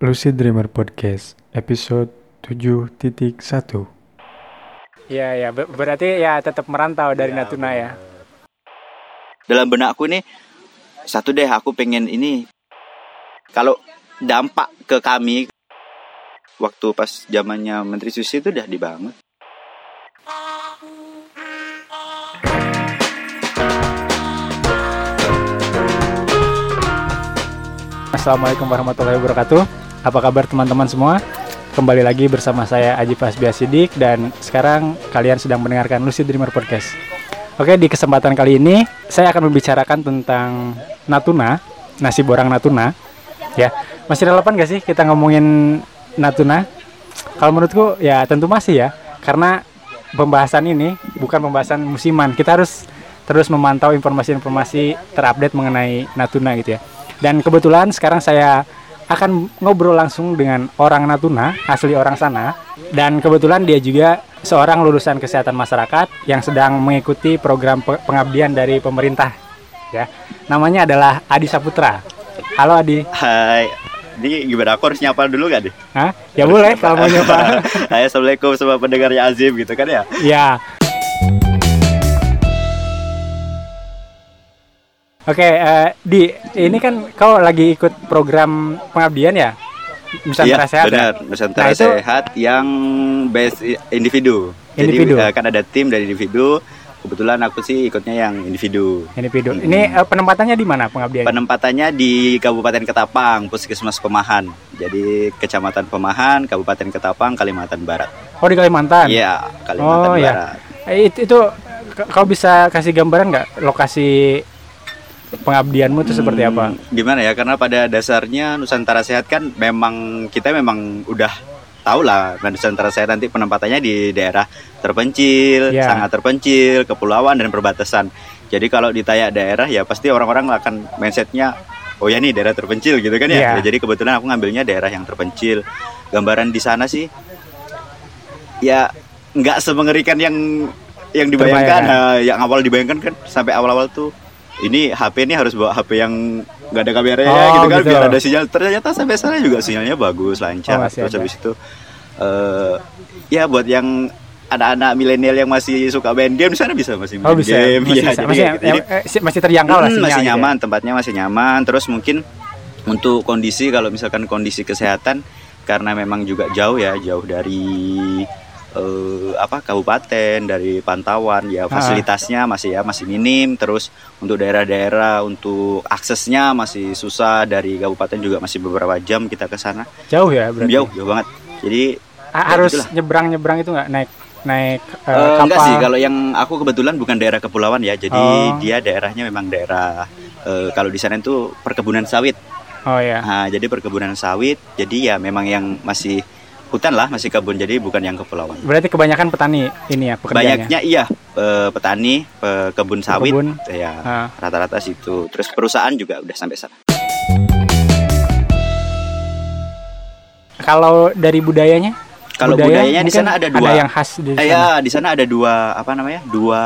Lucid Dreamer Podcast episode 7.1 Iya ya, ber- berarti ya tetap merantau dari Ya, Natuna ya. dalam benakku nih satu deh aku pengen ini kalau dampak ke kami waktu pas zamannya Menteri Susi itu udah dibangun Assalamualaikum warahmatullahi wabarakatuh. Apa kabar teman-teman semua? Kembali lagi bersama saya Aji Fasbia Sidik dan sekarang kalian sedang mendengarkan Lucid Dreamer Podcast. Oke, di kesempatan kali ini saya akan membicarakan tentang Natuna, nasi borang Natuna. Ya, masih relevan gak sih kita ngomongin Natuna? Kalau menurutku ya tentu masih ya, karena pembahasan ini bukan pembahasan musiman. Kita harus terus memantau informasi-informasi terupdate mengenai Natuna gitu ya. Dan kebetulan sekarang saya akan ngobrol langsung dengan orang Natuna, asli orang sana. Dan kebetulan dia juga seorang lulusan kesehatan masyarakat yang sedang mengikuti program pe- pengabdian dari pemerintah. Ya, namanya adalah Adi Saputra. Halo Adi. Hai ini gimana aku harus nyapa dulu gak deh? Hah? Ya boleh kalau mau nyoba. Hai assalamualaikum sama pendengarnya Azim gitu kan ya Ya. Oke, eh, di ini kan kau lagi ikut program pengabdian ya? Nusantara Iya Sehat. ya? benar Nusantara Nah, itu- Sehat yang base individu Individu. Jadi eh, kan ada tim dari individu Kebetulan aku sih ikutnya yang individu Individu. Hmm. Ini eh, penempatannya di mana pengabdian? Penempatannya di Kabupaten Ketapang, Puskesmas Pemahan. Jadi Kecamatan Pemahan, Kabupaten Ketapang, Kalimantan Barat. oh di Kalimantan. Iya, Kalimantan Oh, iya. Barat. Eh, itu, itu kau bisa kasih gambaran nggak lokasi pengabdianmu itu seperti apa? Hmm, Gimana ya? Karena pada dasarnya Nusantara Sehat kan memang kita memang udah tahu lah Nusantara Sehat nanti penempatannya di daerah terpencil, Iya. sangat terpencil, kepulauan dan perbatasan. Jadi kalau ditanya daerah ya pasti orang-orang akan mindsetnya oh ya nih daerah terpencil gitu kan ya. Ya, Jadi kebetulan aku ngambilnya daerah yang terpencil. Gambaran di sana sih ya nggak semengerikan yang yang dibayangkan. Nah, yang awal dibayangkan kan sampai awal-awal tuh ini HP ini harus bawa HP yang nggak ada kameranya Oh, gitu kan gitu. biar ada sinyal. Ternyata sampai sana juga sinyalnya bagus, lancar. Oh, Terus ada. habis itu eh ya buat yang anak-anak milenial yang masih suka main game di sana bisa masih main Oh bisa, game. masih, Iya, bisa. jadi- masih, jadi- eh, si- masih terjangkau lah Hmm, masih gitu ya. nyaman, tempatnya masih nyaman. Terus mungkin untuk kondisi kalau misalkan kondisi kesehatan karena memang juga jauh ya, jauh dari eh, apa kabupaten, dari pantauan ya fasilitasnya masih ya masih minim. Terus untuk daerah-daerah untuk aksesnya masih susah dari kabupaten juga masih beberapa jam kita ke sana. Jauh ya berarti. Jauh, jauh banget. Jadi Ah, ya harus gitulah. nyebrang-nyebrang itu nggak naik naik Eh, enggak kapal? sih, kalau yang aku kebetulan bukan daerah kepulauan ya, jadi Oh. dia daerahnya memang daerah eh, kalau di sana itu perkebunan sawit. Oh ya. Nah, jadi perkebunan sawit, jadi ya memang yang masih hutan lah, masih kebun, jadi bukan yang kepulauan. Berarti kebanyakan petani ini ya pekerjaannya. Banyaknya iya eh, petani, kebun sawit, Kebun. ya rata-rata situ. Terus perusahaan juga udah sampai sana. Kalau dari budayanya? Kalau Budaya budayanya di sana ada dua. Ada yang khas di Eh, sana. ya, di sana ada dua apa namanya? Dua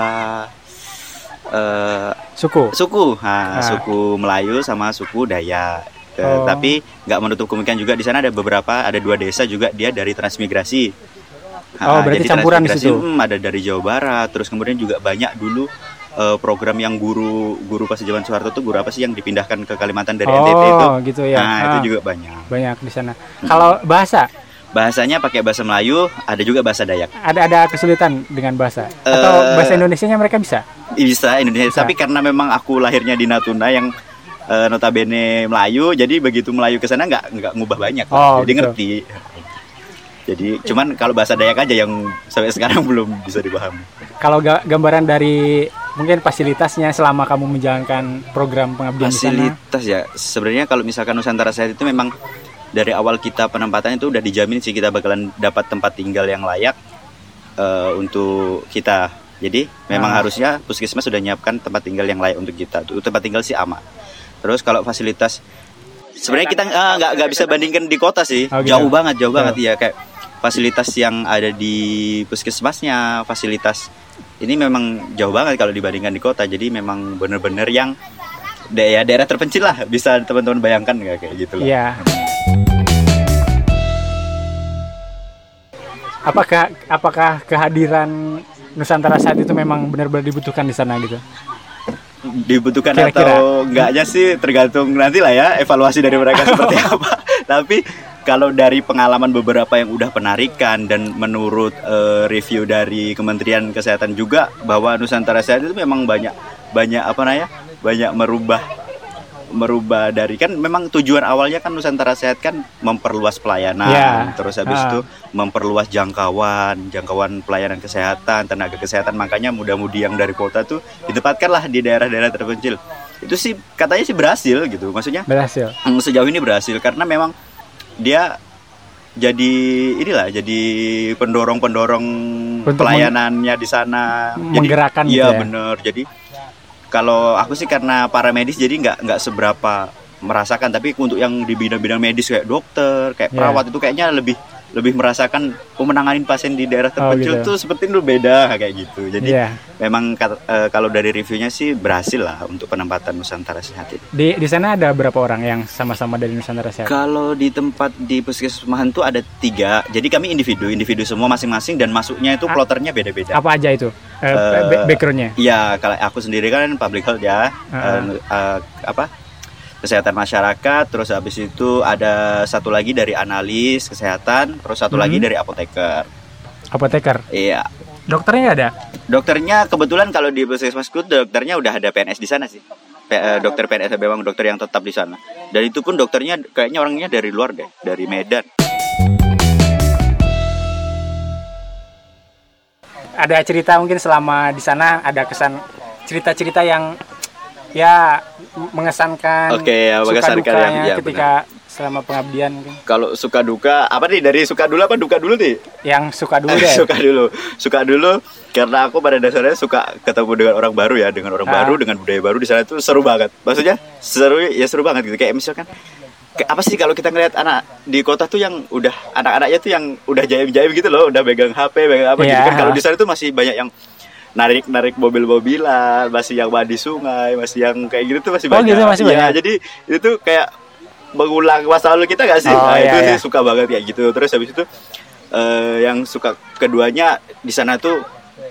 eh, Suku. suku, nah, Ah. suku Melayu sama suku Dayak. Oh. Tapi nggak menutup kemungkinan juga di sana ada beberapa, ada dua desa juga dia dari transmigrasi. Oh, Nah, berarti jadi campuran di situ. hmm, ada dari Jawa Barat, terus kemudian juga banyak dulu eh, program yang guru guru pas zaman Soeharto tuh guru apa sih yang dipindahkan ke Kalimantan dari NTT itu. Oh, gitu ya. Nah, Ah, itu juga banyak. banyak di sana. Kalau bahasa Bahasanya pakai bahasa Melayu, ada juga bahasa Dayak. ada ada kesulitan dengan bahasa atau Eh, bahasa Indonesianya mereka bisa? Bisa Indonesia, Bisa. tapi karena memang aku lahirnya di Natuna yang eh, notabene Melayu, jadi begitu Melayu ke sana nggak nggak ngubah banyak. Oh, jadi gitu. ngerti. Jadi cuman kalau bahasa Dayak aja yang sampai sekarang belum bisa dipahami. Kalau ga- gambaran dari mungkin fasilitasnya selama kamu menjalankan program pengabdian di sana. Fasilitas ya, sebenarnya kalau misalkan Nusantara Sehat itu memang dari awal kita penempatan itu udah dijamin sih kita bakalan dapat tempat tinggal yang layak eh, untuk kita. Jadi memang Nah. harusnya puskesmas sudah menyiapkan tempat tinggal yang layak untuk kita. Tempat tinggal sih aman. Terus kalau fasilitas sebenarnya kita ah, nggak uh, bisa bandingkan di kota sih. Okay. Jauh banget, jauh yeah. banget ya kayak fasilitas yang ada di puskesmasnya, fasilitas ini memang jauh banget kalau dibandingkan di kota. Jadi memang bener-bener yang daerah daerah terpencil lah bisa teman-teman bayangkan nggak kayak gitu lah. Iya. Apakah apakah kehadiran Nusantara saat itu memang benar-benar dibutuhkan di sana gitu? Dibutuhkan Kira-kira. atau enggaknya sih tergantung nanti lah ya evaluasi dari mereka seperti apa. Tapi kalau dari pengalaman beberapa yang udah penarikan dan menurut eh, review dari Kementerian Kesehatan juga bahwa Nusantara Sehat itu memang banyak banyak apa namanya banyak merubah merubah dari kan memang tujuan awalnya kan Nusantara Sehat kan memperluas pelayanan Ya. terus habis Ah. itu memperluas jangkauan jangkauan pelayanan kesehatan tenaga kesehatan makanya muda-mudi yang dari kota tuh ditempatkanlah di daerah-daerah terpencil itu sih katanya sih berhasil gitu maksudnya berhasil mm, sejauh ini berhasil karena memang dia jadi inilah jadi pendorong-pendorong pelayanannya di sana Jadi- menggerakkan gitu iya ya. bener jadi kalau aku sih karena para medis jadi nggak nggak seberapa merasakan tapi untuk yang di bidang-bidang medis kayak dokter kayak Ya. perawat itu kayaknya lebih lebih merasakan pemenanganin pasien di daerah terpencil gitu. tuh seperti itu beda kayak gitu jadi Iya. memang eh, kalau dari reviewnya sih berhasil lah untuk penempatan Nusantara Sehat ini. di di sana ada berapa orang yang sama-sama dari Nusantara Sehat Kalau di tempat di puskesmasan tuh ada tiga, jadi kami individu, individu semua masing-masing dan masuknya itu ploternya beda-beda. apa aja itu eh, Eh, ba- backgroundnya Iya, kalau aku sendiri kan public health ya, Ah. eh, eh, apa kesehatan masyarakat, terus habis itu ada satu lagi dari analis kesehatan, terus satu lagi Mhm. dari apoteker. apoteker Iya, dokternya ada dokternya kebetulan kalau di puskesmasku dokternya udah ada PNS di sana sih. P- eh, dokter PNS memang dokter yang tetap di sana. Dan itu pun dokternya kayaknya orangnya dari luar deh, dari Medan. ada cerita mungkin selama di sana ada kesan cerita-cerita yang ya mengesankan Oke, ya, suka mengesankan yang- ya, ketika selama pengabdian mungkin Kalau suka duka apa nih dari suka dulu apa duka dulu nih? yang suka dulu deh suka dulu, suka dulu karena aku pada dasarnya suka ketemu dengan orang baru ya, dengan orang Ah. baru, dengan budaya baru di sana itu seru banget. Maksudnya seru ya seru banget gitu. Kayak misalkan apa sih kalau kita ngeliat anak di kota tuh yang udah anak-anaknya tuh yang udah jaim-jaim gitu loh, udah pegang HP, pegang apa gitu Iya. kan. Kalau di sana tuh masih banyak yang narik-narik mobil-mobilan, masih yang mandi sungai, masih yang kayak gitu tuh masih Oh, banyak. gitu, masih Iya, banyak. jadi itu tuh kayak mengulang masa lalu kita gak sih? Oh, nah, iya, itu iya. sih suka banget kayak gitu. Terus habis itu eh, yang suka keduanya di sana tuh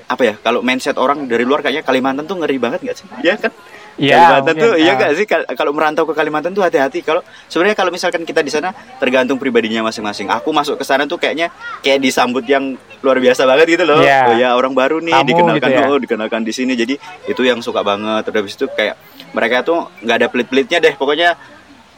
apa ya? Kalau mindset orang dari luar kayaknya Kalimantan tuh ngeri banget gak sih? Iya kan? Iya, Kalimantan mungkin, tuh iya gak sih Kal- kalau merantau ke Kalimantan tuh hati-hati. Kalau sebenarnya kalau misalkan kita di sana tergantung pribadinya masing-masing. Aku masuk ke sana tuh kayaknya kayak disambut yang luar biasa banget gitu loh. Iya. Oh ya orang baru nih Tamu dikenalkan gitu ya. oh dikenalkan di sini. Jadi itu yang suka banget. Terus habis itu kayak mereka tuh nggak ada pelit-pelitnya deh. Pokoknya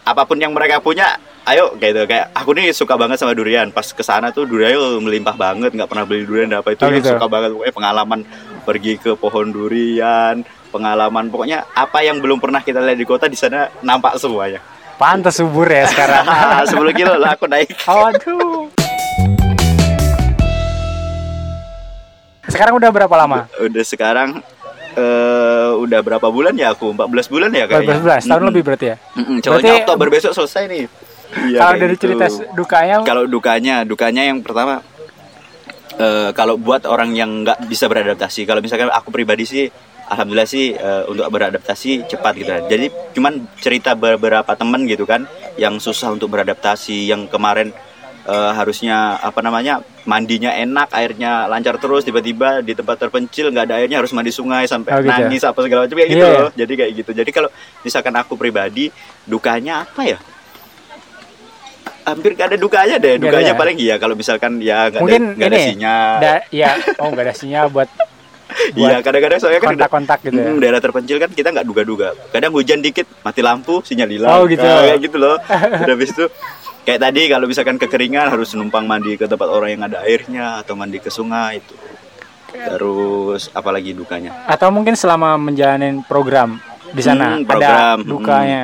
apa pun yang mereka punya ayo gitu kayak aku nih suka banget sama durian pas ke sana tuh durian melimpah banget nggak pernah beli durian apa itu Oh, gitu. suka banget pokoknya pengalaman pergi ke pohon durian pengalaman. Pokoknya apa yang belum pernah kita lihat di kota di sana nampak semuanya. Pantas subur ya sekarang. 10 kilo lah aku naik. Aduh. Sekarang udah berapa lama? Udah sekarang eh udah berapa bulan ya aku? 14 bulan ya kayaknya. 14 tahun Mm-mm. lebih berarti ya? Mm-mm, Berarti- soalnya Oktober besok selesai nih. Iya, kalau dari gitu. cerita dukanya? Kalau dukanya dukanya yang pertama eh, kalau buat orang yang nggak bisa beradaptasi kalau misalkan aku pribadi sih alhamdulillah sih eh, untuk beradaptasi cepat gitu kan. jadi cuman cerita beberapa temen gitu kan yang susah untuk beradaptasi yang kemarin eh, harusnya apa namanya mandinya enak airnya lancar terus tiba-tiba di tempat terpencil nggak ada airnya harus mandi sungai sampai Oh, gitu ya? nangis apa segala macam kayak gitu Iya, loh jadi kayak gitu jadi kalau misalkan aku pribadi dukanya apa ya hampir gak ada dukanya deh ada dukanya ya? paling iya kalau misalkan ya nggak ada, nggak ada ini sinyal da- ya oh nggak ada sinyal buat iya kadang-kadang soalnya kan kontak-kontak gitu ya. Daerah terpencil kan kita nggak duga-duga. Kadang hujan dikit mati lampu sinyal hilang. Oh, gitu. Nah, kayak gitu loh. Udah habis itu kayak tadi kalau misalkan kekeringan harus numpang mandi ke tempat orang yang ada airnya atau mandi ke sungai itu. Terus apalagi dukanya? Atau mungkin selama menjalani program di sana Hmm, program. ada dukanya?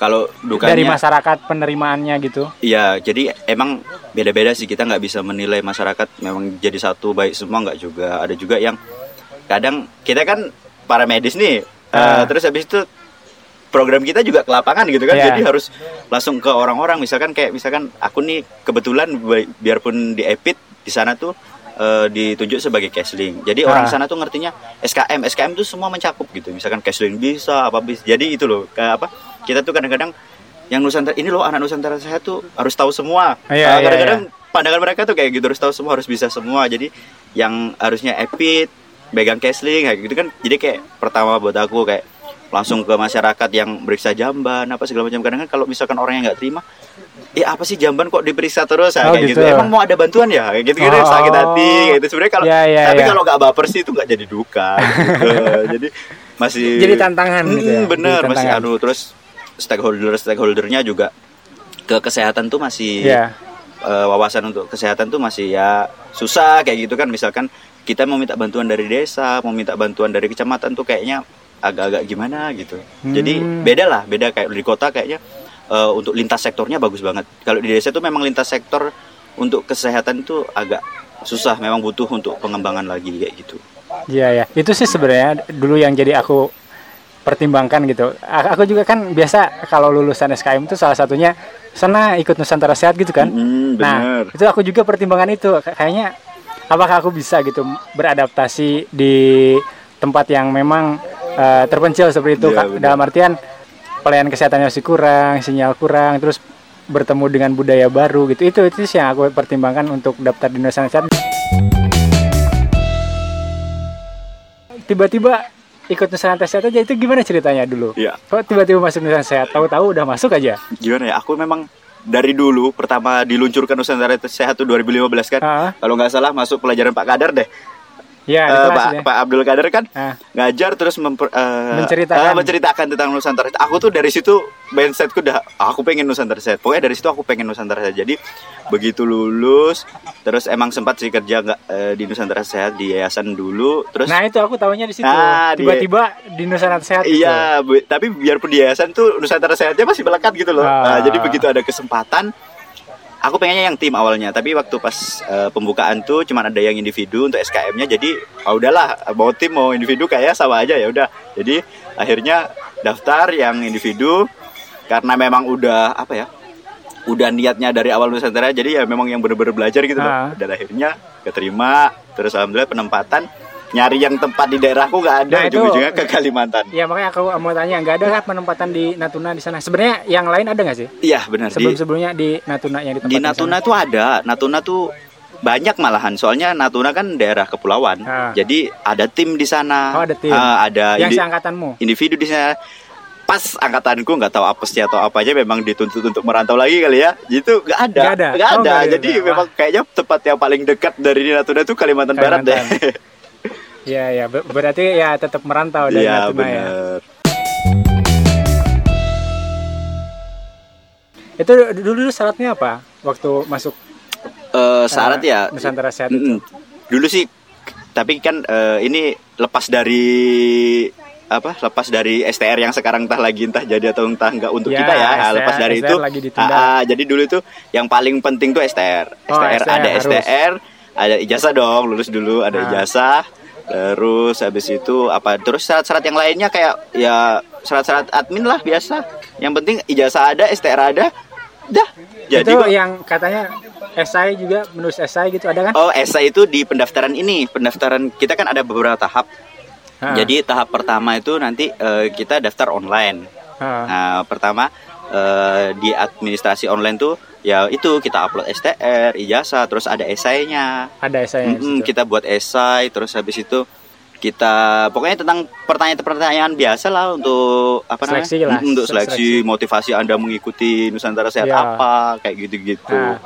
Kalau dukanya dari masyarakat penerimaannya gitu? Iya, jadi emang beda-beda sih kita nggak bisa menilai masyarakat memang jadi satu baik semua nggak juga. Ada juga yang kadang kita kan para medis nih, Ah. eh, terus habis itu program kita juga ke lapangan gitu kan, Iya. jadi harus langsung ke orang-orang. Misalkan kayak misalkan aku nih kebetulan bi- biarpun di Epit di sana tuh eh, ditunjuk sebagai cashlink. Jadi orang Ah. sana tuh ngertinya SKM, SKM tuh semua mencakup gitu. Misalkan cashlink bisa, apa bisa. Jadi itu loh, kayak apa? Kita tuh kadang-kadang yang Nusantara ini loh anak Nusantara saya tuh harus tahu semua. Iya, Ah, iya, kadang-kadang pandangan mereka tuh kayak gitu harus tahu semua harus bisa semua jadi yang harusnya epit pegang casling kayak gitu kan jadi kayak pertama buat aku kayak langsung ke masyarakat yang beriksa jamban apa segala macam kadang kan kalau misalkan orang yang nggak terima eh apa sih jamban kok diperiksa terus Oh, Ah, kayak gitu. gitu. emang mau ada bantuan ya kayak gitu gitu Oh. sakit hati kayak gitu sebenarnya kalau Ya, ya, tapi ya. kalau nggak baper sih itu nggak jadi duka gitu. jadi masih Jadi tantangan gitu ya, bener jadi masih tantangan. anu terus stakeholder stakeholdernya juga ke kesehatan tuh masih Iya. eh, wawasan untuk kesehatan tuh masih ya susah kayak gitu kan misalkan kita mau minta bantuan dari desa mau minta bantuan dari kecamatan tuh kayaknya agak-agak gimana gitu jadi Hmm. beda lah beda kayak di kota kayaknya eh, untuk lintas sektornya bagus banget kalau di desa tuh memang lintas sektor untuk kesehatan itu agak susah memang butuh untuk pengembangan lagi kayak gitu Iya ya, itu sih sebenarnya dulu yang jadi aku pertimbangkan gitu. Aku juga kan biasa kalau lulusan SKM itu salah satunya sana ikut Nusantara Sehat gitu kan. Mm, Nah, itu aku juga pertimbangan itu. Kayaknya apakah aku bisa gitu beradaptasi di tempat yang memang eh, terpencil seperti itu benar. dalam artian pelayanan kesehatannya masih kurang, sinyal kurang, terus bertemu dengan budaya baru gitu. Itu itu sih yang aku pertimbangkan untuk daftar di Sehat. Tiba-tiba ikut Nusantara Sehat aja itu gimana ceritanya dulu? Iya. Kok tiba-tiba masuk Nusantara Sehat? Tahu-tahu udah masuk aja? gimana ya aku memang dari dulu pertama diluncurkan Nusantara Sehat tuh 2015 kan? Kalau nggak salah masuk pelajaran Pak Kadar deh ya, di Eh, kelas Pak, ya. Pak Abdul Kader kan Ah. ngajar terus memper- eh, Menceritakan. eh, menceritakan tentang Nusantara. Aku tuh dari situ mindsetku udah "Ah, aku pengen Nusantara Sehat. Pokoknya dari situ aku pengen Nusantara Sehat. Jadi begitu lulus terus emang sempat sih kerja nggak eh, di Nusantara Sehat di yayasan dulu terus Nah itu aku tahunya di situ. Ah, dia- Tiba-tiba di Nusantara Sehat. gitu. Iya, bu- tapi biarpun di yayasan tuh Nusantara Sehatnya masih melekat gitu loh. Ah. Nah, jadi begitu ada kesempatan, aku pengennya yang tim awalnya. Tapi waktu pas eh, pembukaan tuh cuman ada yang individu untuk SKM-nya. Jadi, ah udahlah, mau tim mau individu kayak sama aja ya udah. Jadi akhirnya daftar yang individu karena memang udah apa ya? Udah niatnya dari awal Nusantara, jadi ya memang yang bener-bener belajar gitu loh. Ah. Dan akhirnya keterima, terus alhamdulillah penempatan. Nyari yang tempat di daerahku nggak ada, Nah, itu- ujung-ujungnya ke Kalimantan. Ya makanya aku mau tanya nggak ada kan penempatan di Natuna di sana. Sebenarnya yang lain ada nggak sih? Iya benar Sebelum-sebelumnya di Natuna yang di tempat di Natuna tuh ada. Natuna tuh banyak malahan. Soalnya Natuna kan daerah kepulauan. Ah. Jadi ada tim di sana. Oh, ada tim. Ah, ada yang indi- seangkatanmu. individu di sana. Pas angkatanku nggak tahu apesnya atau apa aja memang dituntut untuk merantau lagi kali ya. Gitu nggak ada. Nggak ada? Nggak Oh, ada. nggak ada. Jadi memang kayaknya tempat yang paling dekat dari Natuna tuh Kalimantan, Barat deh. Iya ya, ber- berarti ya tetap merantau dari Iya Natuna ya. benar. Itu dulu dulu syaratnya apa? Waktu masuk Eh, syarat eh, ya Nusantara Sehat itu. Dulu sih, tapi kan eh, ini lepas dari apa? Lepas dari STR yang sekarang entah lagi entah jadi atau entah enggak untuk Ya, kita ya. Nah, STR lepas dari STR itu, lagi ditunda. ah, ah, jadi dulu itu yang paling penting tuh STR. Oh, STR, STR ada harus. STR, ada ijazah dong, lulus dulu ada Ah. ijazah. Terus habis itu apa? Terus syarat-syarat yang lainnya kayak ya syarat-syarat admin lah biasa. Yang penting ijazah ada, STR ada, dah. Jadi itu yang katanya esai juga menulis esai gitu ada kan? Oh, esai itu di pendaftaran ini. Pendaftaran kita kan ada beberapa tahap. Ah, Jadi tahap pertama itu nanti eh, kita daftar online. ah. Nah, pertama eh, di administrasi online tuh ya itu kita upload STR, ijazah, terus ada esainya. ada esai Mm-mm, kita buat esai, terus habis itu kita pokoknya tentang pertanyaan-pertanyaan biasa lah untuk apa namanya? Seleksi lah, Mm, untuk se- seleksi, motivasi Anda mengikuti Nusantara Sehat Ya. apa kayak gitu-gitu. Nah,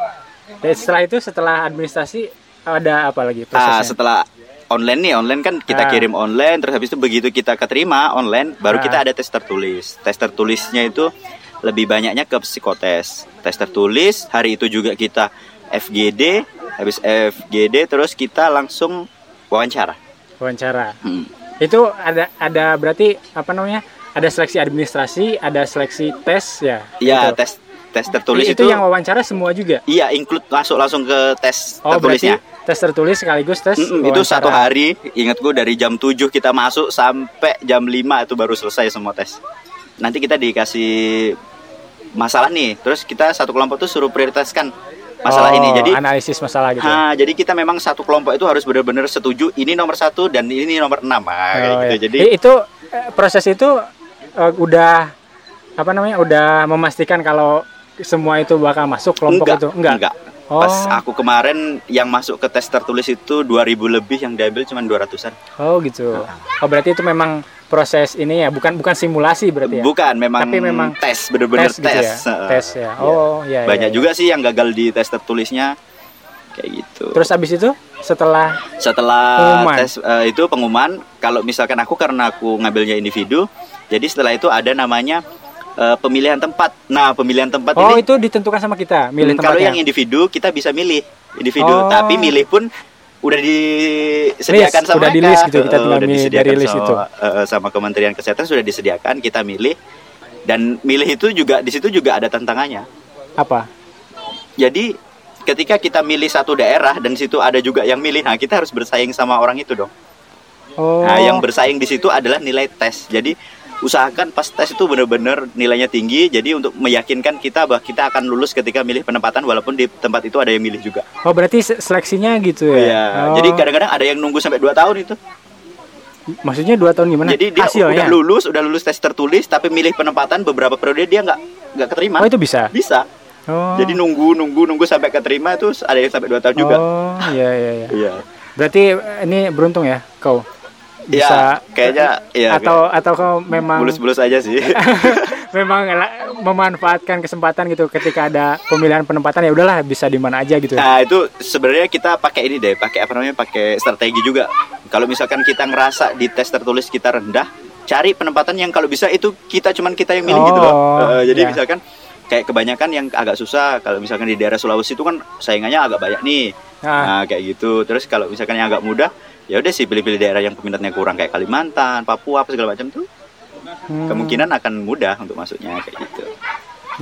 dan setelah itu setelah administrasi ada apa lagi Ah, prosesnya? setelah online nih, online kan kita Ah. kirim online, terus habis itu begitu kita keterima online, baru Ah. kita ada tes tertulis. Tes tertulisnya itu lebih banyaknya ke psikotes. Tes tertulis hari itu juga kita FGD, habis FGD terus kita langsung wawancara. Wawancara. Hmm. Itu ada ada berarti apa namanya? Ada seleksi administrasi, ada seleksi tes ya. Iya, Gitu. tes tes tertulis itu, itu, yang wawancara semua juga. iya include langsung langsung ke tes Oh, berarti tertulisnya. tes tertulis sekaligus tes Mm-mm, itu wawancara. satu hari, ingat gue dari jam 7 kita masuk sampai jam 5 itu baru selesai semua tes. Nanti kita dikasih masalah nih, terus kita satu kelompok tuh suruh prioritaskan masalah Oh, ini. Jadi, analisis masalah gitu. ha, jadi kita memang satu kelompok itu harus benar-benar setuju ini nomor satu dan ini nomor enam, ah, Oh, gitu. ya. Jadi, itu eh, proses itu eh, udah apa namanya? Udah memastikan kalau semua itu bakal masuk kelompok enggak, itu. Enggak. enggak. Oh. Pas aku kemarin yang masuk ke tes tertulis itu 2000 lebih yang diambil cuma 200-an. Oh gitu. Oh berarti itu memang proses ini ya, bukan bukan simulasi berarti ya? Bukan, memang, Tapi memang tes, bener-bener tes tes. gitu ya? Tes ya. Oh iya. Banyak iya, juga sih yang gagal di tes tertulisnya kayak gitu. Terus abis itu setelah setelah Pengumuman. tes eh, itu pengumuman, kalau misalkan aku karena aku ngambilnya individu, jadi setelah itu ada namanya eh, pemilihan tempat. Nah, pemilihan tempat Oh ini itu ditentukan sama kita, milih Hmm, kalau tempatnya. yang individu kita bisa milih individu, Oh. tapi milih pun udah disediakan List, sama udah di list gitu, kita tinggal udah milih disediakan dari list sama, itu. eh, sama Kementerian Kesehatan sudah disediakan, kita milih dan milih itu juga di situ juga ada tantangannya. Apa? Jadi ketika kita milih satu daerah dan situ ada juga yang milih, nah kita harus bersaing sama orang itu dong. Oh. Nah, yang bersaing di situ adalah nilai tes. Jadi usahakan pas tes itu benar-benar nilainya tinggi. Jadi untuk meyakinkan kita bahwa kita akan lulus ketika milih penempatan walaupun di tempat itu ada yang milih juga. Oh berarti se- seleksinya gitu ya? Iya. Oh. Jadi kadang-kadang ada yang nunggu sampai 2 tahun itu. maksudnya dua tahun gimana? Jadi dia Hasilnya? udah lulus, udah lulus tes tertulis tapi milih penempatan beberapa periode dia nggak nggak keterima. Oh itu bisa. Bisa. Oh. Jadi nunggu nunggu nunggu sampai keterima itu ada yang sampai 2 tahun juga. Oh iya iya iya. Iya. Berarti eh, ini beruntung ya kau bisa Iya, kayaknya ya atau atau kau memang bulus-bulus aja sih. memang memanfaatkan kesempatan gitu ketika ada pemilihan penempatan ya udahlah bisa di mana aja gitu. ya. Nah itu sebenarnya kita pakai ini deh, pakai apa namanya, pakai strategi juga. Kalau misalkan kita ngerasa di tes tertulis kita rendah, cari penempatan yang kalau bisa itu kita cuman kita yang milih gitu loh. Oh, Eh, jadi ya. misalkan kayak kebanyakan yang agak susah, kalau misalkan di daerah Sulawesi itu kan saingannya agak banyak nih. Nah, Nah kayak gitu. Terus kalau misalkan yang agak mudah, ya udah sih pilih-pilih daerah yang peminatnya kurang kayak Kalimantan, Papua, apa segala macam tuh hmm, kemungkinan akan mudah untuk masuknya kayak gitu.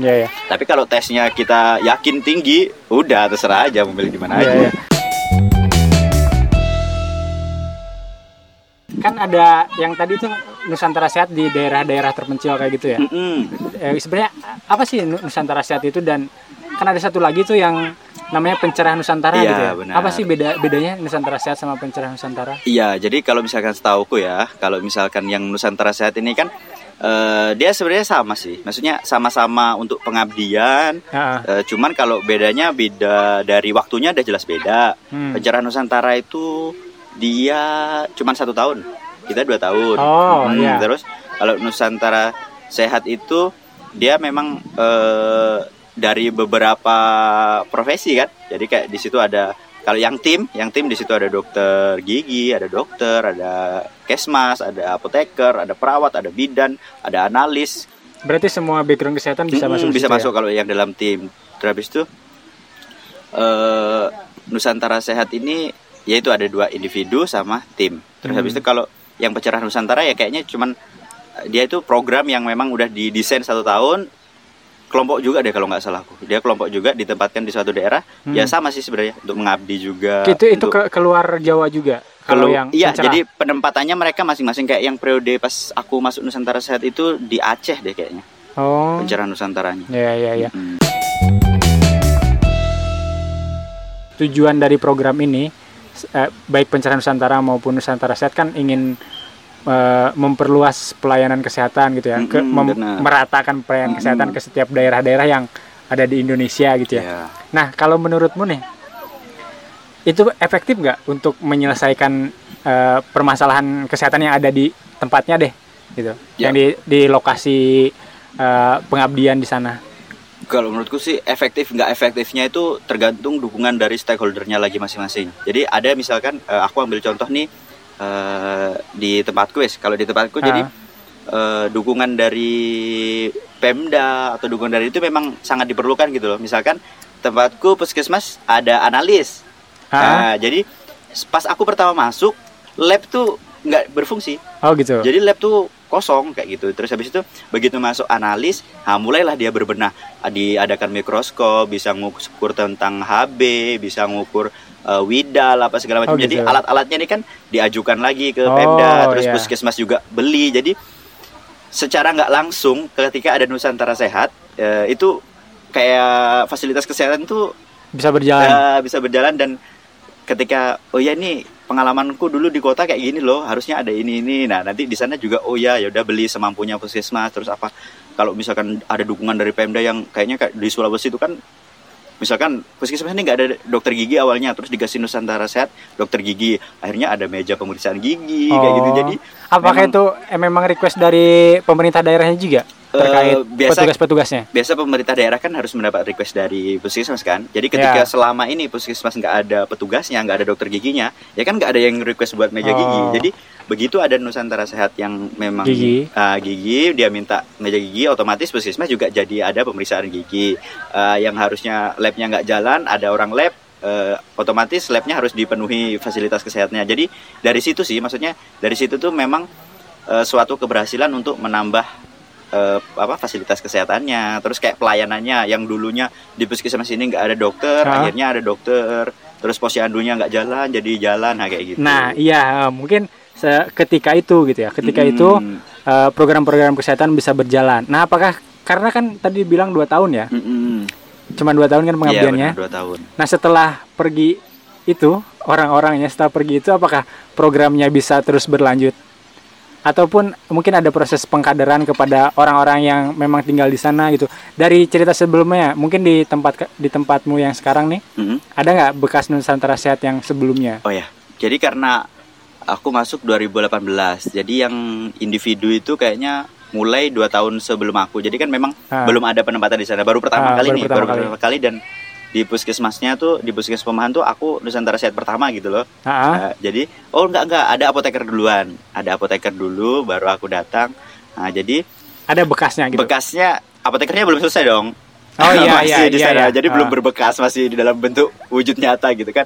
Iya ya. Tapi kalau tesnya kita yakin tinggi, udah terserah aja mau pilih di mana Iya, aja. iya. Kan ada yang tadi tuh Nusantara Sehat di daerah-daerah terpencil kayak gitu ya. Mm-mm. Eh, sebenarnya apa sih Nu- Nusantara Sehat itu dan kan ada satu lagi tuh yang namanya pencerahan Nusantara Iya, gitu ya. benar. Apa sih beda bedanya Nusantara Sehat sama pencerahan Nusantara? Iya, jadi kalau misalkan setauku ya, kalau misalkan yang Nusantara Sehat ini kan eh, dia sebenarnya sama sih. Maksudnya sama-sama untuk pengabdian. Heeh. eh, cuman kalau bedanya beda dari waktunya udah jelas beda. Hmm. Pencerahan Nusantara itu dia cuman satu tahun, kita dua tahun. Oh, Hmm, iya. Terus kalau Nusantara Sehat itu dia memang eh, dari beberapa profesi kan. Jadi kayak di situ ada kalau yang tim, yang tim di situ ada dokter gigi, ada dokter, ada kesmas, ada apoteker, ada perawat, ada bidan, ada analis. Berarti semua background kesehatan bisa Mm-mm, masuk bisa ya? masuk kalau yang dalam tim. Terus habis itu eh Nusantara Sehat ini yaitu ada dua individu sama tim. Terus habis Hmm. itu kalau yang pencerahan Nusantara ya kayaknya cuman dia itu program yang memang udah didesain satu tahun kelompok juga deh kalau nggak salah aku. Dia kelompok juga ditempatkan di suatu daerah. Hmm. Ya sama sih sebenarnya untuk mengabdi juga. Itu itu untuk- ke keluar Jawa juga. Kalau yang iya, pencerah. jadi penempatannya mereka masing-masing kayak yang periode pas aku masuk Nusantara Sehat itu di Aceh deh kayaknya. Oh. Pencerahan Nusantaranya. Ya ya ya. Mm. Tujuan dari program ini eh, baik pencerahan Nusantara maupun Nusantara Sehat kan ingin eh, memperluas pelayanan kesehatan gitu ya, ke Mm-mm, mem- benar. meratakan pelayanan Mm-mm. kesehatan ke setiap daerah-daerah yang ada di Indonesia gitu ya. Iya. Nah, kalau menurutmu nih, itu efektif nggak untuk menyelesaikan eh, permasalahan kesehatan yang ada di tempatnya deh, gitu, Ya. yang di di lokasi eh, pengabdian di sana? Kalau menurutku sih efektif nggak efektifnya itu tergantung dukungan dari stakeholdernya lagi masing-masing. Jadi ada misalkan aku ambil contoh nih eh, di tempatku wes. Kalau di tempatku Ah. jadi eh, dukungan dari Pemda atau dukungan dari itu memang sangat diperlukan gitu loh. Misalkan tempatku puskesmas ada analis. Nah, jadi pas aku pertama masuk lab tuh nggak berfungsi. oh gitu. Jadi lab tuh kosong kayak gitu. Terus habis itu begitu masuk analis, nah mulailah dia berbenah. Ah, Diadakan mikroskop, bisa ngukur tentang HB, bisa ngukur eh, widal apa segala macam. Oh, Jadi gitu. alat-alatnya ini kan diajukan lagi ke Oh, Pemda, terus iya. puskesmas juga beli. Jadi secara nggak langsung ketika ada Nusantara Sehat eh, itu kayak fasilitas kesehatan tuh Bisa berjalan. ya, bisa berjalan dan ketika oh ya nih pengalamanku dulu di kota kayak gini loh harusnya ada ini ini nah nanti di sana juga oh ya ya udah beli semampunya puskesmas terus apa kalau misalkan ada dukungan dari Pemda yang kayaknya kayak di Sulawesi itu kan misalkan puskesmas ini nggak ada dokter gigi awalnya terus dikasih Nusantara Sehat dokter gigi. Akhirnya ada meja pemeriksaan gigi kayak gitu. Oh. jadi Apakah memang- itu eh, memang request dari pemerintah daerahnya juga terkait biasa- petugas-petugasnya? biasa pemerintah daerah kan harus mendapat request dari puskesmas kan jadi ketika Ya. selama ini puskesmas nggak ada petugasnya nggak ada dokter giginya ya kan nggak ada yang request buat meja gigi Oh. jadi begitu ada Nusantara Sehat yang memang Gigi. ah, gigi dia minta meja gigi otomatis puskesmas juga jadi ada pemeriksaan gigi Ah, yang harusnya labnya nggak jalan ada orang lab eh, otomatis labnya harus dipenuhi fasilitas kesehatannya jadi dari situ sih maksudnya dari situ tuh memang eh, suatu keberhasilan untuk menambah eh, apa fasilitas kesehatannya terus kayak pelayanannya yang dulunya di puskesmas ini nggak ada dokter akhirnya ada dokter terus posyandunya nggak jalan jadi jalan nah kayak gitu Nah, iya eh, mungkin ketika itu gitu ya. Ketika Mm-mm. itu eh, program-program kesehatan bisa berjalan. Nah, apakah karena kan tadi bilang dua tahun ya, Mm-mm. cuma dua tahun kan Iya, pengabdiannya. benar, dua tahun Nah, setelah pergi itu orang-orangnya setelah pergi itu apakah programnya bisa terus berlanjut? Ataupun mungkin ada proses pengkaderan kepada orang-orang yang memang tinggal di sana gitu. Dari cerita sebelumnya, mungkin di tempat di tempatmu yang sekarang nih, Mm-mm. ada nggak bekas Nusantara Sehat yang sebelumnya? Oh ya, jadi karena aku masuk 2018, jadi yang individu itu kayaknya mulai dua tahun sebelum aku. Jadi kan memang Ah. belum ada penempatan di sana, baru pertama Ah, kali baru nih, pertama baru kali. pertama kali dan di puskesmasnya tuh di puskes pemahan tuh aku Nusantara Sehat pertama gitu loh. Ah, Nah, jadi oh enggak enggak ada apoteker duluan, ada apoteker dulu, baru aku datang. Nah jadi ada bekasnya gitu. bekasnya apotekernya belum selesai dong. Oh iya iya masih di iya. sana. iya. Jadi belum Ah. berbekas, masih di dalam bentuk wujud nyata gitu kan.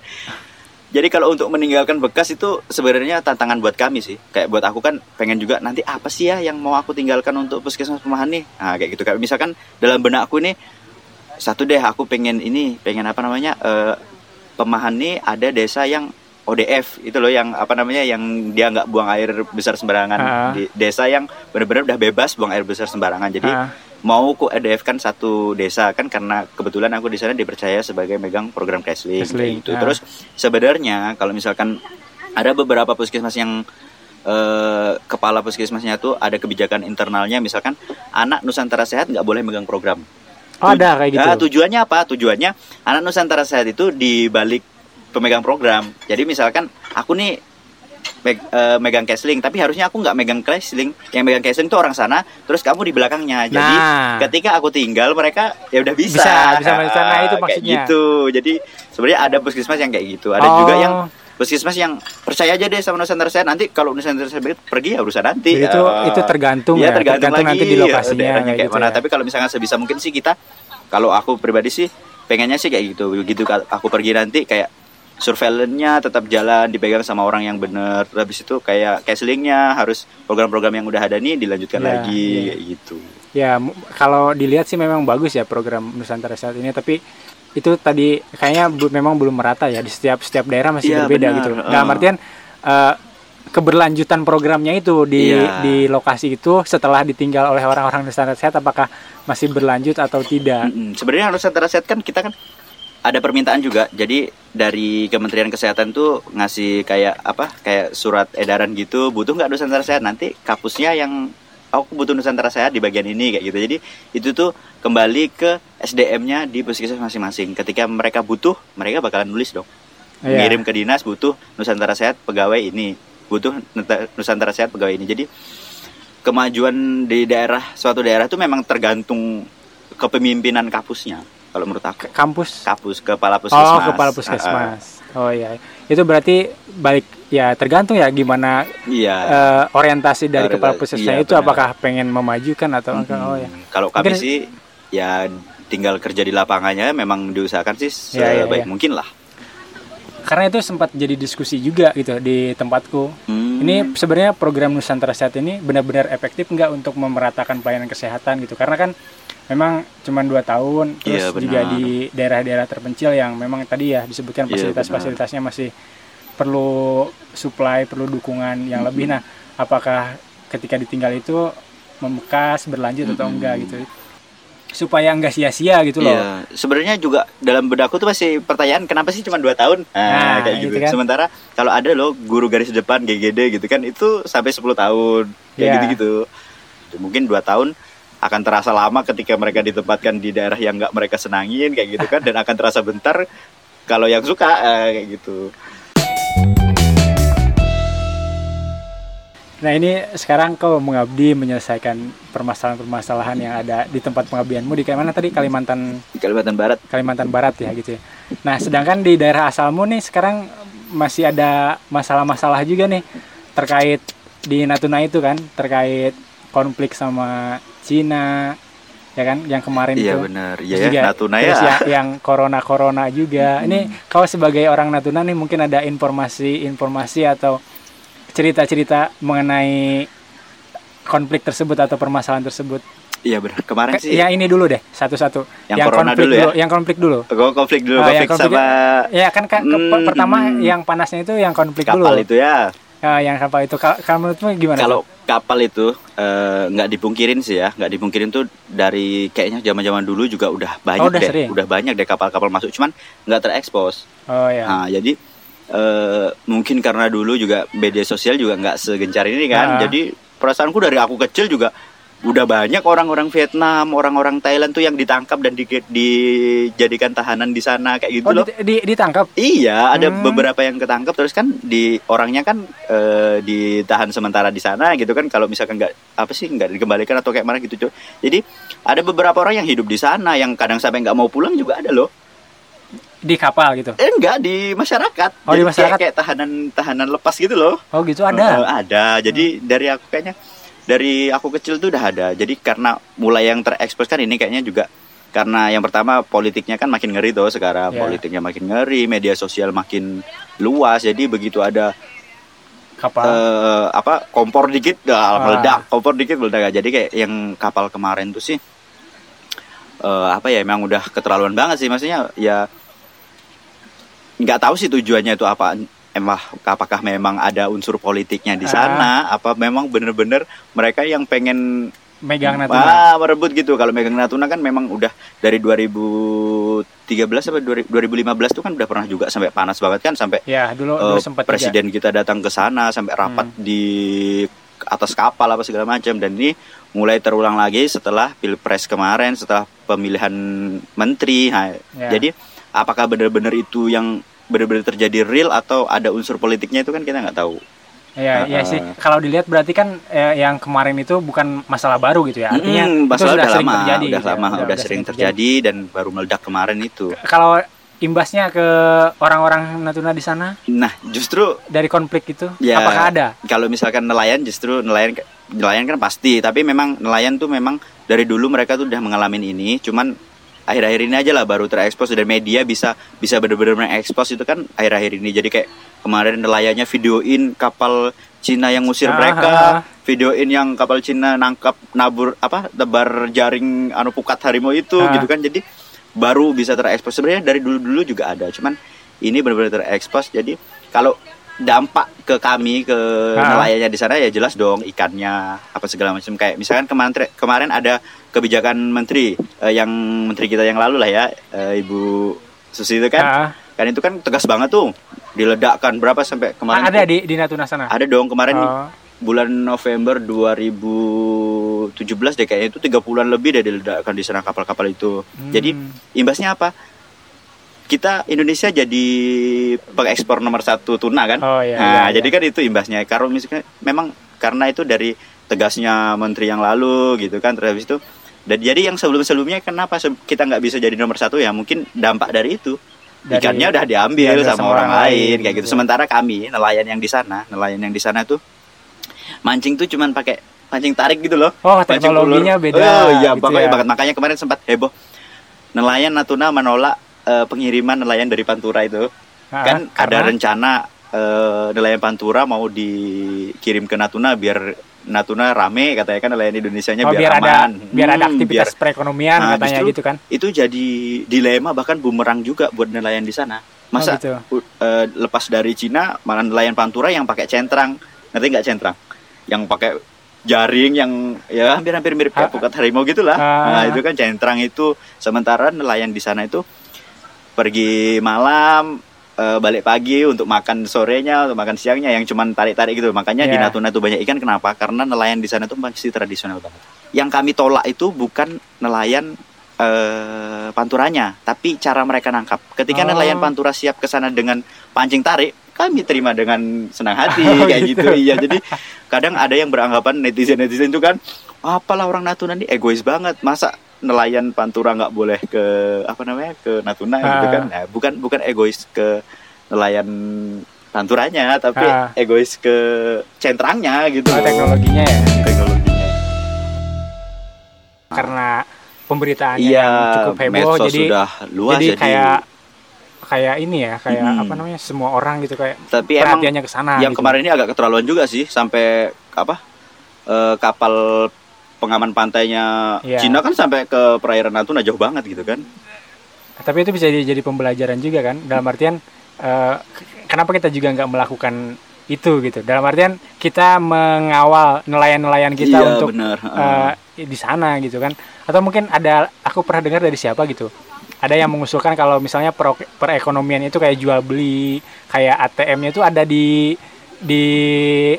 Jadi kalau untuk meninggalkan bekas itu sebenarnya tantangan buat kami sih. Kayak buat aku kan pengen juga nanti apa sih ya yang mau aku tinggalkan untuk puskesmas perumahan nih. Nah kayak gitu kayak misalkan dalam benakku nih satu deh aku pengen ini pengen apa namanya eh pemahan nih ada desa yang ODF itu loh yang apa namanya yang dia nggak buang air besar sembarangan Ah. di desa yang benar-benar udah bebas buang air besar sembarangan jadi Ah, mau ku EDF kan satu desa kan karena kebetulan aku di sana dipercaya sebagai megang program Cashlink Cashlink, gitu. ah. Terus sebenarnya kalau misalkan ada beberapa puskesmas yang eh, kepala puskesmasnya tuh ada kebijakan internalnya misalkan anak Nusantara Sehat nggak boleh megang program. Oh, ada kayak gitu. Nah, tujuannya apa? Tujuannya anak Nusantara Sehat itu di balik pemegang program. Jadi misalkan aku nih meg- eh, megang cashlink, tapi harusnya aku nggak megang cashlink. Yang megang cashlink itu orang sana, terus kamu di belakangnya. Jadi nah, ketika aku tinggal mereka ya udah bisa. Bisa, bisa sana, itu Kayak maksudnya. gitu. Jadi sebenarnya ada puskesmas yang kayak gitu. Ada Oh, juga yang puskesmas yang percaya aja deh sama Nusantara Sehat. Nanti kalau Nusantara Sehat pergi ya urusan nanti. itu Eh, itu tergantung Iya ya, tergantung, lagi nanti di lokasinya daerahnya kayak gitu mana. ya. Tapi kalau misalnya sebisa mungkin sih kita, kalau aku pribadi sih pengennya sih kayak gitu. Begitu ka- aku pergi nanti kayak surveillance-nya tetap jalan dipegang sama orang yang bener. Terus Habis itu kayak cashlink-nya harus program-program yang udah ada nih dilanjutkan Iya, lagi iya. kayak gitu. Ya, kalau dilihat sih memang bagus ya program Nusantara saat ini, tapi itu tadi kayaknya bu- memang belum merata ya di setiap setiap daerah masih Iya, berbeda benar, gitu. eh. Dalam artian eh, keberlanjutan programnya itu di Iya. di lokasi itu setelah ditinggal oleh orang-orang Nusantara Sehat apakah masih berlanjut atau tidak? Mm-mm. Sebenarnya Nusantara Sehat kan kita kan ada permintaan juga. Jadi dari Kementerian Kesehatan tuh ngasih kayak apa? Kayak surat edaran gitu. Butuh nggak Nusantara Sehat? Nanti kapusnya yang aku butuh Nusantara Sehat di bagian ini kayak gitu. Jadi itu tuh kembali ke SDM-nya di puskesmas masing-masing. Ketika mereka butuh, mereka bakalan nulis dong. Iya. Ngirim ke dinas butuh Nusantara Sehat pegawai ini, butuh Nusantara Sehat pegawai ini. Jadi kemajuan di daerah suatu daerah itu memang tergantung kepemimpinan kapusnya kalau menurut aku kampus kapus kepala puskesmas Oh, kepala puskesmas. Oh iya. Itu berarti balik ya tergantung ya gimana iya eh, orientasi dari Orientasi, kepala puskesmasnya iya, itu benar. apakah pengen memajukan atau enggak? Oh ya. kalau kami Mungkin- sih ya tinggal kerja di lapangannya memang diusahakan sih Iya, iya, sebaik iya. mungkin lah Karena itu sempat jadi diskusi juga gitu di tempatku. Hmm, Ini sebenarnya program Nusantara Sehat ini benar-benar efektif nggak untuk memeratakan pelayanan kesehatan gitu? Karena kan memang cuma dua tahun, terus Iya, juga di daerah-daerah terpencil yang memang tadi ya disebutkan Iya, fasilitas-fasilitasnya masih perlu supply, perlu dukungan yang lebih. Nah, apakah ketika ditinggal itu membekas, berlanjut atau Mm-mm. enggak gitu? Supaya enggak sia-sia gitu loh. Iya, sebenarnya juga dalam bedakku tuh masih pertanyaan kenapa sih cuma dua tahun? Nah, Nah, kayak gitu. gitu kan. Sementara kalau ada loh guru garis depan GGD gitu kan itu sampai 10 tahun kayak Iya. gitu-gitu. Mungkin dua tahun akan terasa lama ketika mereka ditempatkan di daerah yang nggak mereka senangin kayak gitu kan dan akan terasa bentar kalau yang suka eh, kayak gitu Nah ini sekarang kau mengabdi menyelesaikan permasalahan-permasalahan yang ada di tempat pengabdianmu di mana tadi? Kalimantan di Kalimantan Barat. Kalimantan Barat ya gitu ya. Nah sedangkan di daerah asalmu nih sekarang masih ada masalah-masalah juga nih terkait di Natuna itu kan terkait konflik sama Cina ya kan yang kemarin iya itu benar. Terus iya ya juga- Natuna terus ya. yang, yang corona corona juga ini kau sebagai orang Natuna nih mungkin ada informasi-informasi atau cerita-cerita mengenai konflik tersebut atau permasalahan tersebut? Iya benar kemarin Ke- sih ya ini dulu deh satu-satu. Yang corona konflik dulu ya? yang konflik dulu. Gue konflik dulu yang konflik konflik- sama ya kan kan ke- Hmm, pertama hmm. yang panasnya itu yang konflik kapal dulu. itu ya? Ah, yang kapal itu. Ka- kalau menurutmu gimana kalau kapal itu eh, nggak dipungkirin sih ya. Nggak dipungkirin tuh dari kayaknya zaman zaman dulu juga udah banyak Oh, udah deh. sering? udah banyak deh kapal-kapal masuk. Cuman nggak terekspos. Oh ya. Nah, jadi eh, mungkin karena dulu juga media sosial juga nggak segencar ini kan. Ah. Jadi perasaanku dari aku kecil juga udah banyak orang-orang Vietnam, orang-orang Thailand tuh yang ditangkap dan di- dijadikan tahanan di sana kayak gitu oh loh. di- di- ditangkap Iya, ada Hmm. beberapa yang ketangkap terus kan di orangnya kan eh, ditahan sementara di sana gitu kan. Kalau misalkan nggak apa sih nggak dikembalikan atau kayak mana gitu cuy. Jadi ada beberapa orang yang hidup di sana yang kadang sampai nggak mau pulang juga ada loh. Di kapal gitu Eh enggak di masyarakat. Oh, di Jadi masyarakat. Kayak, kayak tahanan tahanan lepas gitu loh. oh gitu ada Hmm. ada. Jadi dari aku kayaknya dari aku kecil tuh udah ada. Jadi karena mulai yang terekspos kan ini kayaknya juga karena yang pertama politiknya kan makin ngeri tuh sekarang Ya. politiknya makin ngeri, media sosial makin luas. Jadi begitu ada kapal eh, apa kompor dikit dah Ah. meledak, kompor dikit meledak. Jadi kayak yang kapal kemarin tuh sih eh, apa ya emang udah keterlaluan banget sih maksudnya ya nggak tahu sih tujuannya itu apa emang apakah memang ada unsur politiknya di Ah. sana apa memang bener-bener mereka yang pengen megang Natuna ah, merebut gitu kalau megang Natuna kan memang udah dari 2013 apa 2015 tuh kan udah pernah juga sampai panas banget kan sampai ya dulu eh, dulu sempat juga. presiden kita datang ke sana sampai rapat Hmm. di atas kapal apa segala macam dan ini mulai terulang lagi setelah pilpres kemarin setelah pemilihan menteri Nah, Ya. jadi apakah benar-benar itu yang benar-benar terjadi real atau ada unsur politiknya itu kan kita nggak tahu Iya, iya Ah, sih. Kalau dilihat berarti kan eh, yang kemarin itu bukan masalah baru gitu ya. Artinya Mm, itu sudah udah sering lama terjadi. udah gitu ya. lama udah, sering terjadi dan baru meledak kemarin itu Kalau imbasnya ke orang-orang Natuna di sana nah justru dari konflik itu, Ya. apakah ada? kalau misalkan nelayan justru nelayan nelayan kan pasti tapi memang nelayan tuh memang dari dulu mereka tuh udah mengalami ini cuman akhir-akhir ini aja lah baru terekspos dan media bisa bisa benar-benar mengekspos itu kan akhir-akhir ini. Jadi kayak kemarin nelayannya videoin kapal Cina yang ngusir Ah, mereka ah, ah. videoin yang kapal Cina nangkap nabur apa tebar jaring anu pukat harimau itu Ah. gitu kan. Jadi baru bisa terekspos. Sebenarnya dari dulu-dulu juga ada cuman ini benar-benar terekspos. Jadi kalau dampak ke kami ke nelayannya di sana ya jelas dong ikannya apa segala macam. Kayak misalkan kemarin kemarin ada kebijakan menteri eh, yang menteri kita yang lalu lah ya eh, Ibu Susi itu kan Ah, kan itu kan tegas banget tuh diledakkan berapa sampai kemarin ada tuh? di di Natuna sana. ada dong kemarin Oh, bulan November 2017 deh kayaknya itu tiga bulan lebih deh diledakkan di sana kapal-kapal itu. hmm. Jadi imbasnya apa? Kita Indonesia jadi pengekspor nomor satu tuna kan? Oh iya. nah, iya, jadi iya. kan itu imbasnya. Kalau misalnya memang karena itu dari tegasnya menteri yang lalu gitu kan terus habis itu dan jadi yang sebelum-sebelumnya kenapa kita nggak bisa jadi nomor satu ya mungkin dampak dari itu Dari- ikannya udah diambil diambil sama, orang, lain kayak gitu gitu. sementara kami nelayan yang di sana nelayan yang di sana tuh mancing tuh cuman pakai pancing tarik gitu loh Oh, Pancing teknologinya ulur. beda. Oh iya, gitu pokoknya ya. banget. Makanya kemarin sempat heboh. Nelayan Natuna menolak eh, pengiriman nelayan dari Pantura itu. Ah, kan ada karena- rencana eh, nelayan Pantura mau dikirim ke Natuna biar Natuna rame katanya kan nelayan Indonesianya Oh, biar, biar, ada aman. biar ada Hmm, aktivitas biar- perekonomian Nah, katanya gitu kan. itu jadi dilema bahkan bumerang juga buat nelayan di sana. Oh, Masa gitu. u- eh, lepas dari Cina malah nelayan Pantura yang pakai centrang. Ngerti nggak centrang? Yang pakai jaring yang ya hampir-hampir mirip kayak Ah. pukat harimau gitulah. Ah. Nah, itu kan centrang itu sementara nelayan di sana itu pergi malam eh, balik pagi untuk makan sorenya, untuk makan siangnya yang cuman tarik-tarik gitu. Makanya di Ya. Natuna tuh banyak ikan kenapa? Karena nelayan di sana tuh masih tradisional banget. yang kami tolak itu bukan nelayan eh, panturanya, tapi cara mereka nangkap. Ketika Oh. nelayan pantura siap ke sana dengan pancing tarik, kami terima dengan senang hati Oh, kayak gitu. gitu. Iya, jadi kadang ada yang beranggapan netizen-netizen itu kan apalah orang Natuna ini egois banget. Masa nelayan pantura nggak boleh ke apa namanya? ke Natuna gitu Ah. kan. Nah, bukan bukan egois ke nelayan panturanya, tapi Ah. egois ke centrangnya gitu. Oh, teknologinya ya. Teknologinya. Karena pemberitaannya Iya, yang cukup heboh jadi sudah luas jadi jadi, kayak kayak ini ya, kayak Mm-mm. apa namanya? semua orang gitu kayak tapi emang perhatiannya ke sana yang gitu. kemarin ini agak keterlaluan juga sih sampai apa eh, kapal pengaman pantainya Iya. Cina kan sampai ke perairan Natuna jauh banget gitu kan Tapi itu bisa jadi, pembelajaran juga kan. Dalam artian k- kenapa kita juga nggak melakukan itu gitu. Dalam artian kita mengawal nelayan-nelayan kita iya untuk benar eh, di sana gitu kan. Atau mungkin ada aku pernah dengar dari siapa gitu. Ada yang mengusulkan kalau misalnya pro- perekonomian itu kayak jual beli, kayak ATM-nya itu ada di di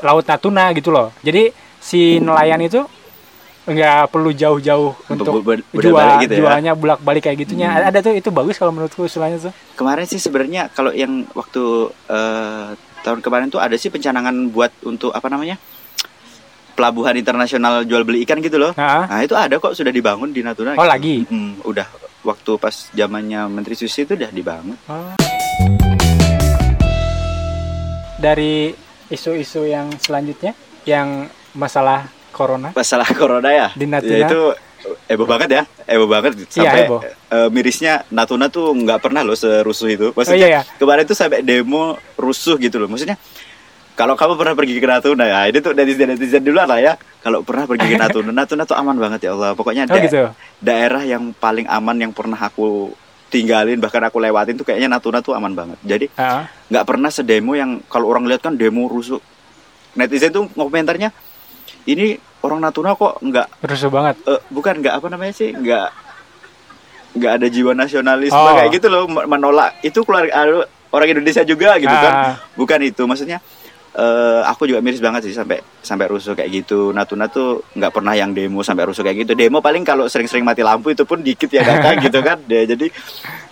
Laut Natuna gitu loh. Jadi si nelayan itu nggak perlu jauh-jauh untuk ber- jual balik gitu ya. jualnya bolak-balik kayak gitunya. Hmm. Ada tuh itu bagus kalau menurutku usulannya tuh. kemarin sih sebenarnya kalau yang waktu eh, tahun kemarin tuh ada sih pencanangan buat untuk apa namanya pelabuhan internasional jual beli ikan gitu loh Nah, nah itu ada kok sudah dibangun di Natuna Oh, gitu. lagi? Mm, udah waktu pas zamannya Menteri Susi itu udah dibangun dari isu-isu yang selanjutnya yang masalah corona. masalah corona ya Di Natuna. Ya, itu heboh banget ya heboh banget sampai heboh. eh, mirisnya Natuna tuh nggak pernah loh serusuh itu Oh maksudnya iya ya. kemarin tuh sampai demo rusuh gitu loh maksudnya kalau kamu pernah pergi ke Natuna ya ini tuh netizen netizen dulu lah ya kalau pernah pergi ke Natuna Natuna tuh aman banget ya Allah pokoknya Oh da- gitu. daerah yang paling aman yang pernah aku tinggalin bahkan aku lewatin tuh kayaknya Natuna tuh aman banget jadi Heeh. nggak pernah sedemo yang kalau orang lihat kan demo rusuh netizen tuh komentarnya ini orang Natuna kok nggak rusuh banget. eh, bukan nggak apa namanya sih nggak nggak ada jiwa nasionalisme Oh. kayak gitu loh men- menolak itu keluarga orang Indonesia juga gitu kan Ah. bukan itu maksudnya eh, aku juga miris banget sih sampai sampai rusuh kayak gitu. Natuna tuh nggak pernah yang demo sampai rusuh kayak gitu. Demo paling kalau sering-sering mati lampu itu pun dikit ya datang gitu kan. Ya, jadi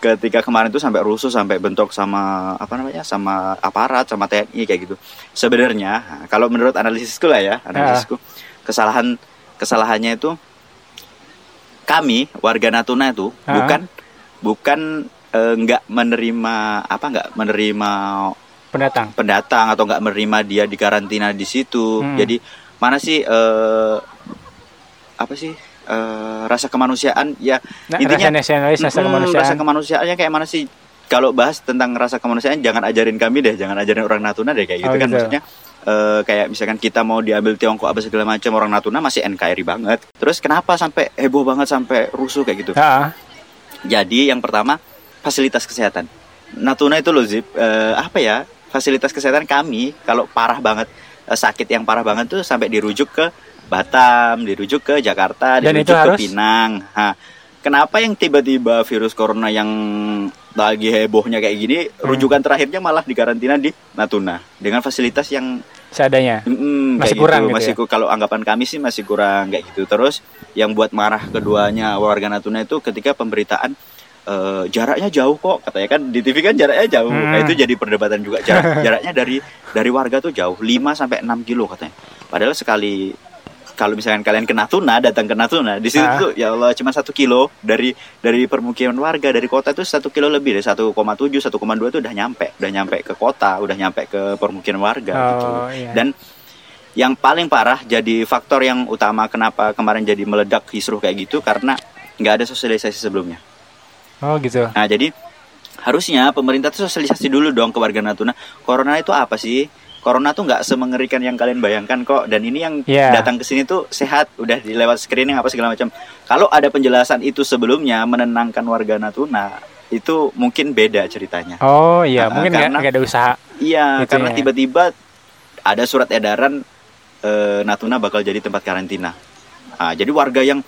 ketika kemarin tuh sampai rusuh sampai bentrok sama apa namanya sama aparat sama TNI kayak gitu. Sebenarnya nah, kalau menurut analisisku lah ya analisisku kesalahan kesalahannya itu kami warga Natuna itu Ah. bukan bukan eh, nggak menerima apa nggak menerima Pendatang. pendatang atau nggak menerima dia di karantina di situ. Hmm. Jadi mana sih eh, apa sih eh, rasa kemanusiaan ya Nah, Intinya- rasa nasionalis, rasa kemanusiaan. rasa kemanusiaannya kayak mana sih? Kalau bahas tentang rasa kemanusiaan jangan ajarin kami deh, jangan ajarin orang Natuna deh kayak gitu Oh, kan gitu. maksudnya. eh, kayak misalkan kita mau diambil Tiongkok apa segala macam orang Natuna masih NKRI banget. Terus kenapa sampai heboh banget sampai rusuh kayak gitu? Heeh. Jadi yang pertama fasilitas kesehatan. Natuna itu loh Zip, eh, apa ya fasilitas kesehatan kami kalau parah banget eh, sakit yang parah banget tuh sampai dirujuk ke Batam, dirujuk ke Jakarta, Dan dirujuk ke harus- Pinang. Nah, kenapa yang tiba-tiba virus corona yang lagi hebohnya kayak gini, Hmm. rujukan terakhirnya malah dikarantina di Natuna dengan fasilitas yang Seadanya. Mm-mm, Masih kurang gitu. gitu masih ya? kalau anggapan kami sih masih kurang kayak gitu. Terus yang buat marah keduanya warga Natuna itu ketika pemberitaan eh, jaraknya jauh kok katanya kan di TV kan jaraknya jauh. Hmm. Nah, itu jadi perdebatan juga. Jarak, jaraknya dari dari warga tuh jauh 5 sampai 6 kilo katanya. Padahal sekali kalau misalkan kalian ke Natuna datang ke Natuna di situ Ah. tuh ya Allah cuma satu kilo dari dari permukiman warga dari kota itu satu kilo lebih dari 1,7 1,2 itu udah nyampe udah nyampe ke kota udah nyampe ke permukiman warga gitu Oh iya. dan yang paling parah jadi faktor yang utama kenapa kemarin jadi meledak kisruh kayak gitu karena nggak ada sosialisasi sebelumnya. Oh gitu. Nah jadi harusnya pemerintah tuh sosialisasi dulu dong ke warga Natuna. Corona itu apa sih? Corona tuh nggak semengerikan yang kalian bayangkan kok. Dan ini yang Iya. datang ke sini tuh sehat, udah dilewat screening apa segala macam. Kalau ada penjelasan itu sebelumnya menenangkan warga Natuna, itu mungkin beda ceritanya. Oh iya, Ah, mungkin nggak ada usaha. Iya, Gitu karena ya. tiba-tiba ada surat edaran eh, Natuna bakal jadi tempat karantina. Ah, jadi warga yang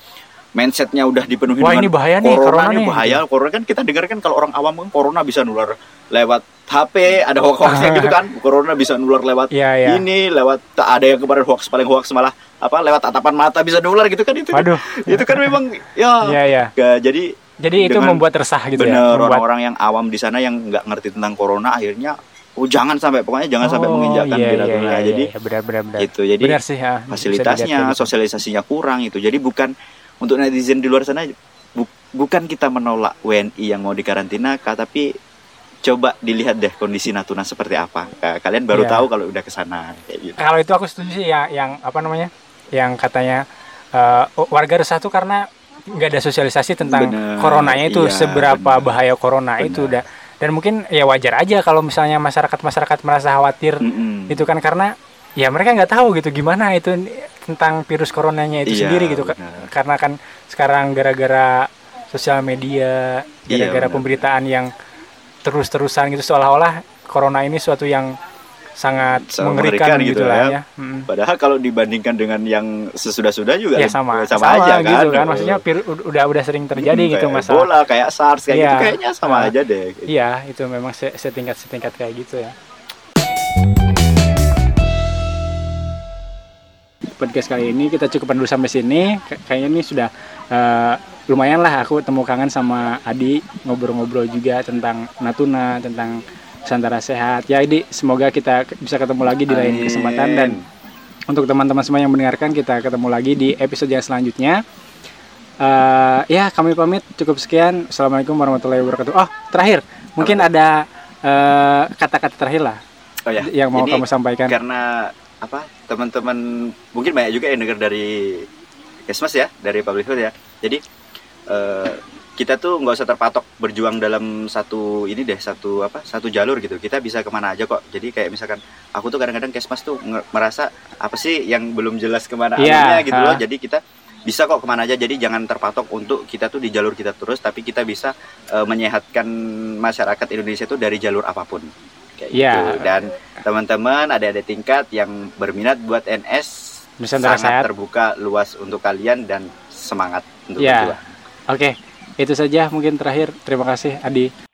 mindsetnya udah dipenuhi Wah, dengan ini bahaya nih, corona, corona nih bahaya corona kan kita dengar kan kalau orang awam kan corona bisa nular lewat HP ada hoax hoaxnya gitu kan corona bisa nular lewat Iya, iya. ini lewat tak ada yang kemarin hoax paling hoax malah apa lewat tatapan mata bisa nular gitu kan itu kan- Waduh. itu kan memang ya Iya, iya. Ga- jadi Jadi itu membuat resah gitu ya. bener membuat- orang-orang yang awam di sana yang nggak ngerti tentang corona akhirnya oh jangan sampai pokoknya jangan sampai Oh, menginjakkan iya, iya, iya, jadi iya, benar benar benar. itu jadi benar sih ya. fasilitasnya gitu. sosialisasinya kurang itu jadi bukan untuk netizen di luar sana bu- bukan kita menolak WNI yang mau dikarantina Kak, tapi coba dilihat deh kondisi Natuna seperti apa Kak, kalian baru Iya. tahu kalau udah ke sana gitu Kalau itu aku setuju sih ya yang apa namanya? Yang katanya eh, warga resah tuh karena nggak ada sosialisasi tentang Bener, coronanya itu iya, seberapa bener. bahaya corona itu Bener. udah dan mungkin ya wajar aja kalau misalnya masyarakat masyarakat merasa khawatir Mm-mm. itu kan karena ya mereka nggak tahu gitu gimana itu tentang virus coronanya itu Iya, sendiri gitu benar. karena kan sekarang gara-gara sosial media Iya, gara-gara benar. pemberitaan yang terus-terusan gitu seolah-olah corona ini suatu yang sangat Sangat mengerikan, mengerikan gitu gitu lah ya. ya. Padahal kalau dibandingkan dengan yang sesudah-sudah juga Ya lebih- sama, sama, aja kan. gitu kan. Maksudnya vir- udah udah sering terjadi Hmm, gitu kayak masalah. Ebola, kayak SARS kayak Iya. gitu kayaknya sama Ah. aja deh. Iya, itu memang se- setingkat-setingkat kayak gitu ya. Podcast kali ini kita cukupkan dulu sampai sini. Kay- Kayaknya ini sudah eh, lumayan lah aku temu kangen sama Adi ngobrol-ngobrol juga tentang Natuna, tentang Nusantara sehat. Ya Adi, semoga kita bisa ketemu lagi di lain kesempatan dan untuk teman-teman semua yang mendengarkan kita ketemu lagi di episode yang selanjutnya. Eh, ya kami pamit cukup sekian. Assalamualaikum warahmatullahi wabarakatuh. Oh terakhir mungkin ada eh, kata-kata terakhir lah Oh ya. yang mau Ini kamu sampaikan. karena apa? Teman-teman mungkin banyak juga yang dengar dari Kesmas ya, dari Publishhood ya. Jadi eh, kita tuh nggak usah terpatok berjuang dalam satu ini deh, satu apa? Satu jalur gitu. Kita bisa ke mana aja kok. Jadi kayak misalkan aku tuh kadang-kadang Kesmas tuh merasa apa sih yang belum jelas ke mana arahnya gitu loh. Jadi kita bisa kok ke mana aja jadi jangan terpatok untuk kita tuh di jalur kita terus tapi kita bisa eh, menyehatkan masyarakat Indonesia tuh dari jalur apa pun kayak Iya. gitu dan teman-teman ada ada tingkat yang berminat buat NS Nusantara sangat sehat. terbuka luas untuk kalian dan semangat untuk Iya. berjuang. Oke, itu saja mungkin terakhir. Terima kasih Adi.